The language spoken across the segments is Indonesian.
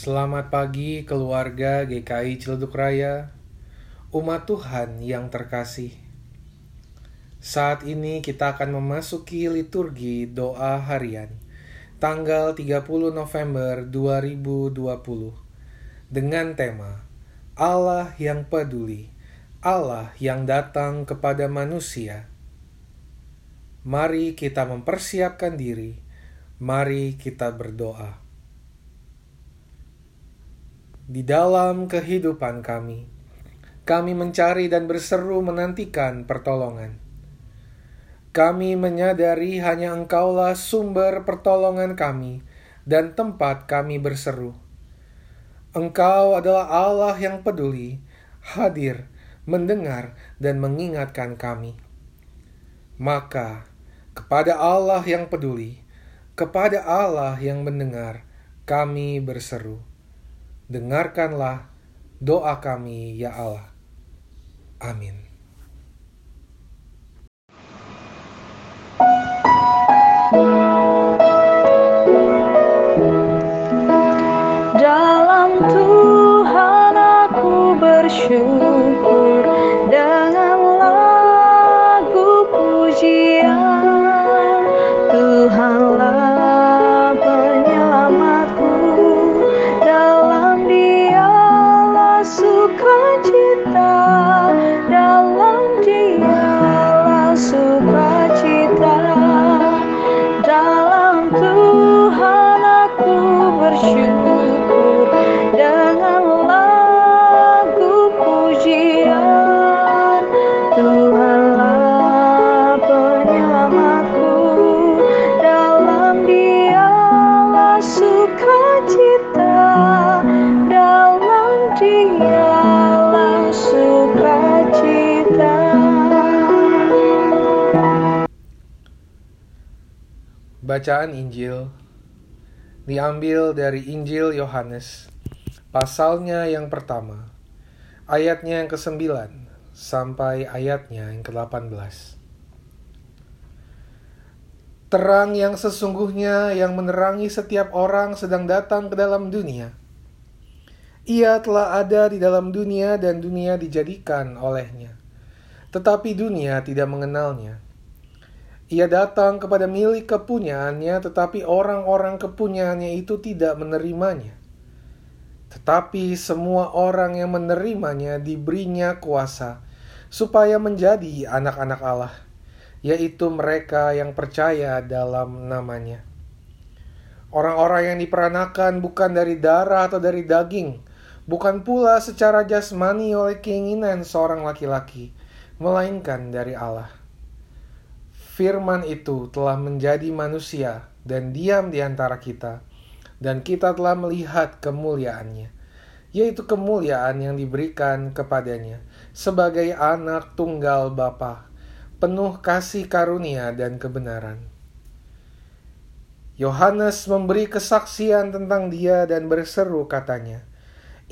Selamat pagi keluarga GKI Ciledug Raya, umat Tuhan yang terkasih. Saat ini kita akan memasuki liturgi doa harian tanggal 30 November 2020 dengan tema Allah yang peduli, Allah yang datang kepada manusia. Mari kita mempersiapkan diri, mari kita berdoa di dalam kehidupan kami. Kami mencari dan berseru menantikan pertolongan. Kami menyadari hanya Engkaulah sumber pertolongan kami dan tempat kami berseru. Engkau adalah Allah yang peduli, hadir, mendengar, dan mengingatkan kami. Maka, kepada Allah yang peduli, kepada Allah yang mendengar, kami berseru dengarkanlah doa kami, ya Allah. Amin. Bacaan Injil diambil dari Injil Yohanes, pasalnya yang pertama, ayatnya yang ke-9 sampai ayatnya yang ke-18. Terang yang sesungguhnya yang menerangi setiap orang sedang datang ke dalam dunia. Ia telah ada di dalam dunia dan dunia dijadikan olehnya. Tetapi dunia tidak mengenalnya. Ia datang kepada milik kepunyaannya, tetapi orang-orang kepunyaannya itu tidak menerimanya. Tetapi semua orang yang menerimanya diberinya kuasa, supaya menjadi anak-anak Allah, yaitu mereka yang percaya dalam namanya. Orang-orang yang diperanakan bukan dari darah atau dari daging, bukan pula secara jasmani oleh keinginan seorang laki-laki, melainkan dari Allah. Firman itu telah menjadi manusia dan diam di antara kita, dan kita telah melihat kemuliaannya, yaitu kemuliaan yang diberikan kepadanya sebagai anak tunggal Bapa, penuh kasih karunia dan kebenaran. Yohanes memberi kesaksian tentang dia dan berseru katanya,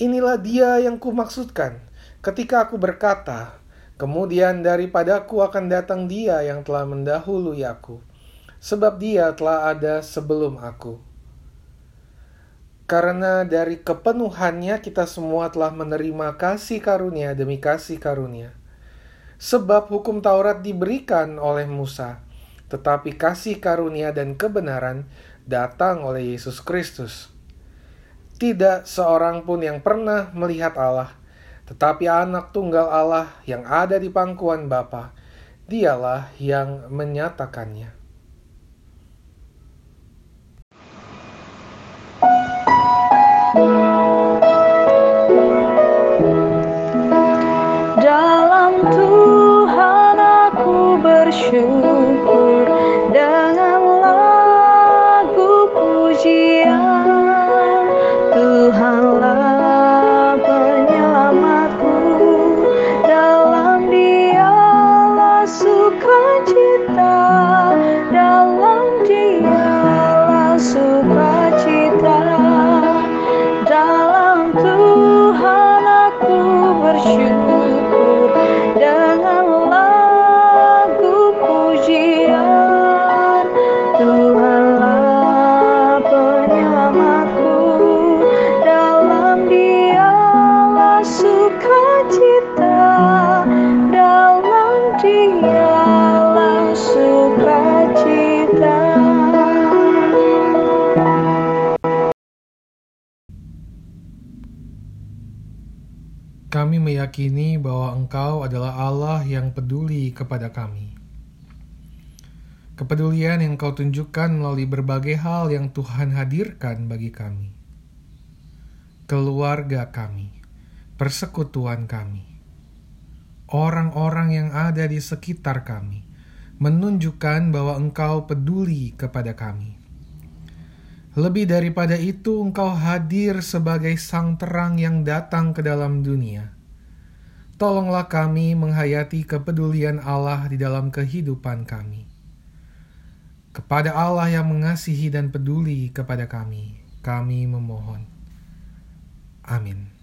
Inilah dia yang kumaksudkan ketika aku berkata, Kemudian daripadaku akan datang dia yang telah mendahului aku, sebab dia telah ada sebelum aku. Karena dari kepenuhannya kita semua telah menerima kasih karunia demi kasih karunia. Sebab hukum Taurat diberikan oleh Musa, tetapi kasih karunia dan kebenaran datang oleh Yesus Kristus. Tidak seorang pun yang pernah melihat Allah, tetapi anak tunggal Allah yang ada di pangkuan Bapa, dialah yang menyatakannya. Kami meyakini bahwa Engkau adalah Allah yang peduli kepada kami. Kepedulian yang Kau tunjukkan melalui berbagai hal yang Tuhan hadirkan bagi kami, keluarga kami, persekutuan kami, orang-orang yang ada di sekitar kami, menunjukkan bahwa Engkau peduli kepada kami. Lebih daripada itu, Engkau hadir sebagai Sang Terang yang datang ke dalam dunia. Tolonglah kami menghayati kepedulian Allah di dalam kehidupan kami. Kepada Allah yang mengasihi dan peduli kepada kami, kami memohon. Amin.